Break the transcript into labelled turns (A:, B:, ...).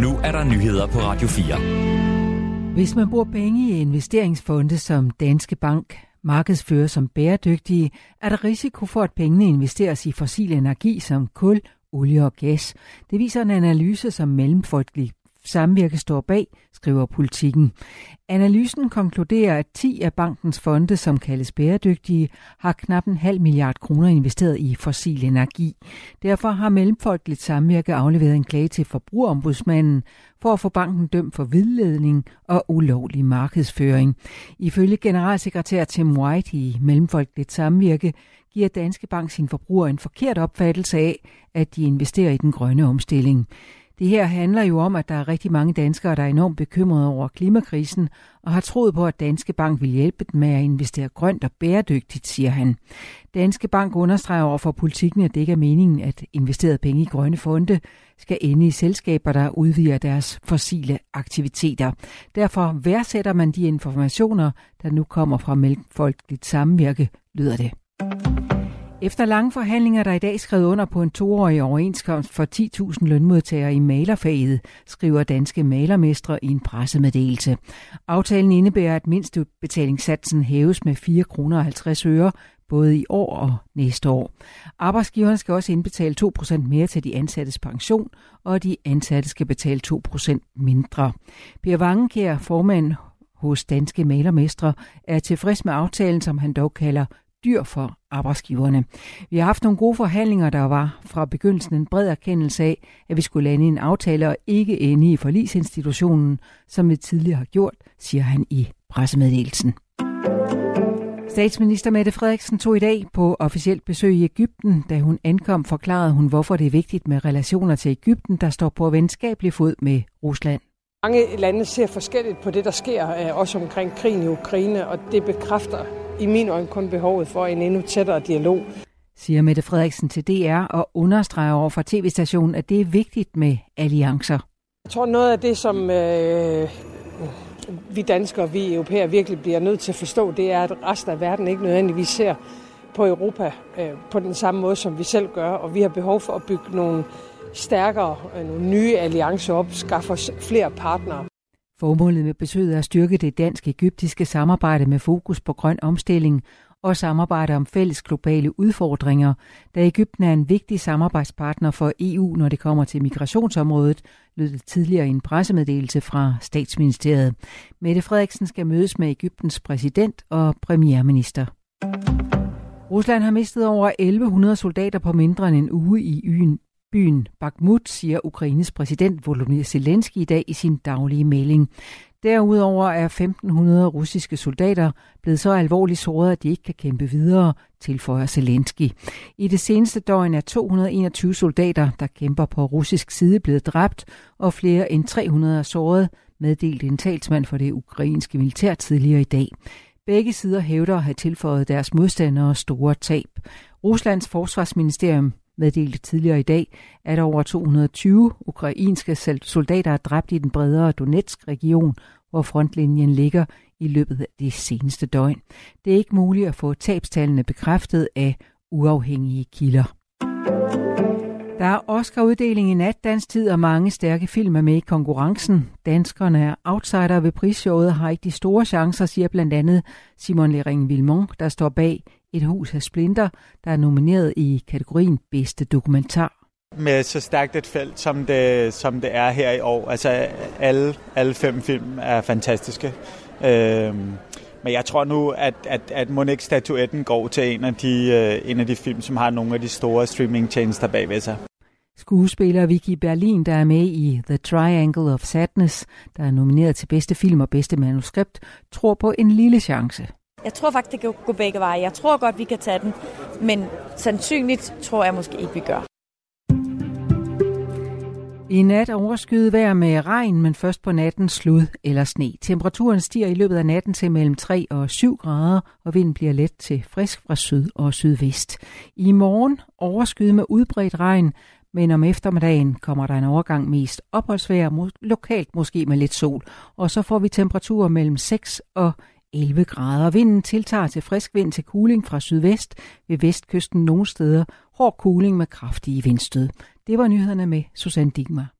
A: Nu er der nyheder på Radio 4.
B: Hvis man bruger penge i investeringsfonde som Danske Bank markedsfører som bæredygtige, er der risiko for, at pengene investeres i fossil energi som kul, olie og gas. Det viser en analyse, som Mellemfolkelig Samvirke står bag, skriver politikken. Analysen konkluderer, at 10 af bankens fonde, som kaldes bæredygtige, har knap en halv milliard kroner investeret i fossil energi. Derfor har Mellemfolkeligt Samvirke afleveret en klage til forbrugerombudsmanden for at få banken dømt for vildledning og ulovlig markedsføring. Ifølge generalsekretær Tim White i Mellemfolkeligt Samvirke giver Danske Bank sin forbruger en forkert opfattelse af, at de investerer i den grønne omstilling. Det her handler jo om, at der er rigtig mange danskere, der er enormt bekymrede over klimakrisen og har troet på, at Danske Bank vil hjælpe dem med at investere grønt og bæredygtigt, siger han. Danske Bank understreger over for politikken, at det ikke er meningen, at investerede penge i grønne fonde skal ende i selskaber, der udvider deres fossile aktiviteter. Derfor værdsætter man de informationer, der nu kommer fra Mellemfolkeligt Samvirke, lyder det. Efter lange forhandlinger, der i dag skrevet under på en toårig overenskomst for 10.000 lønmodtagere i malerfaget, skriver danske malermestre i en pressemeddelelse. Aftalen indebærer, at mindstebetalingssatsen hæves med 4,50 kroner både i år og næste år. Arbejdsgiverne skal også indbetale 2% mere til de ansattes pension, og de ansatte skal betale 2% mindre. Per Vangenkær, formand hos Danske Malermestre, er tilfreds med aftalen, som han dog kalder dyr for arbejdsgiverne. Vi har haft nogle gode forhandlinger, der var fra begyndelsen en bred erkendelse af, at vi skulle lande en aftale og ikke ende i forlisinstitutionen, som vi tidligere har gjort, siger han i pressemeddelelsen. Statsminister Mette Frederiksen tog i dag på officielt besøg i Ægypten. Da hun ankom, forklarede hun, hvorfor det er vigtigt med relationer til Ægypten, der står på venskabelig fod med Rusland.
C: Mange lande ser forskelligt på det, der sker, øh, også omkring krigen i Ukraine, og det bekræfter i min øjne kun behovet for en endnu tættere dialog.
B: Siger Mette Frederiksen til DR og understreger over for tv-stationen, at det er vigtigt med alliancer.
C: Jeg tror noget af det, som øh, vi danskere, vi europæer virkelig bliver nødt til at forstå, det er, at resten af verden ikke nødvendigvis ser på Europa øh, på den samme måde, som vi selv gør, og vi har behov for at bygge nogle stærkere, øh, nogle nye alliancer op, skaffe os flere partnere.
B: Formålet med besøget er at styrke det dansk-egyptiske samarbejde med fokus på grøn omstilling og samarbejde om fælles globale udfordringer, da Ægypten er en vigtig samarbejdspartner for EU, når det kommer til migrationsområdet, lød det tidligere i en pressemeddelelse fra statsministeriet. Mette Frederiksen skal mødes med Ægyptens præsident og premierminister. Rusland har mistet over 1100 soldater på mindre end en uge i øen byen Bakhmut, siger Ukraines præsident Volodymyr Zelensky i dag i sin daglige melding. Derudover er 1500 russiske soldater blevet så alvorligt såret, at de ikke kan kæmpe videre, tilføjer Zelensky. I det seneste døgn er 221 soldater, der kæmper på russisk side, blevet dræbt, og flere end 300 er såret, meddelte en talsmand for det ukrainske militær tidligere i dag. Begge sider hævder at have tilføjet deres modstandere store tab. Ruslands forsvarsministerium meddelte tidligere i dag, at over 220 ukrainske soldater er dræbt i den bredere Donetsk-region, hvor frontlinjen ligger i løbet af det seneste døgn. Det er ikke muligt at få tabstallene bekræftet af uafhængige kilder. Der er Oscar-uddeling i nat, dansk tid, og mange stærke film er med i konkurrencen. Danskerne er outsider ved prisshowet og har ikke de store chancer, siger blandt andet Simon Lering Vilmont, der står bag et hus af splinter, der er nomineret i kategorien bedste dokumentar.
D: Med så stærkt et felt, som det, som det er her i år. Altså alle, alle fem film er fantastiske. Øhm, men jeg tror nu, at, at, at Monique statuetten går til en af, de, øh, en af de film, som har nogle af de store streamingtjenester bagved sig.
B: Skuespiller Vicky Berlin, der er med i The Triangle of Sadness, der er nomineret til bedste film og bedste manuskript, tror på en lille chance.
E: Jeg tror faktisk, det kan gå begge veje. Jeg tror godt, vi kan tage den, men sandsynligt tror jeg måske ikke, vi gør.
B: I nat overskyet vejr med regn, men først på natten slud eller sne. Temperaturen stiger i løbet af natten til mellem 3 og 7 grader, og vinden bliver let til frisk fra syd og sydvest. I morgen overskyet med udbredt regn, men om eftermiddagen kommer der en overgang mest opholdsvejr, lokalt måske med lidt sol, og så får vi temperaturer mellem 6 og 11 grader. Vinden tiltager til frisk vind til kuling fra sydvest, ved vestkysten nogle steder hård kuling med kraftige vindstød. Det var nyhederne med Susanne Digmar.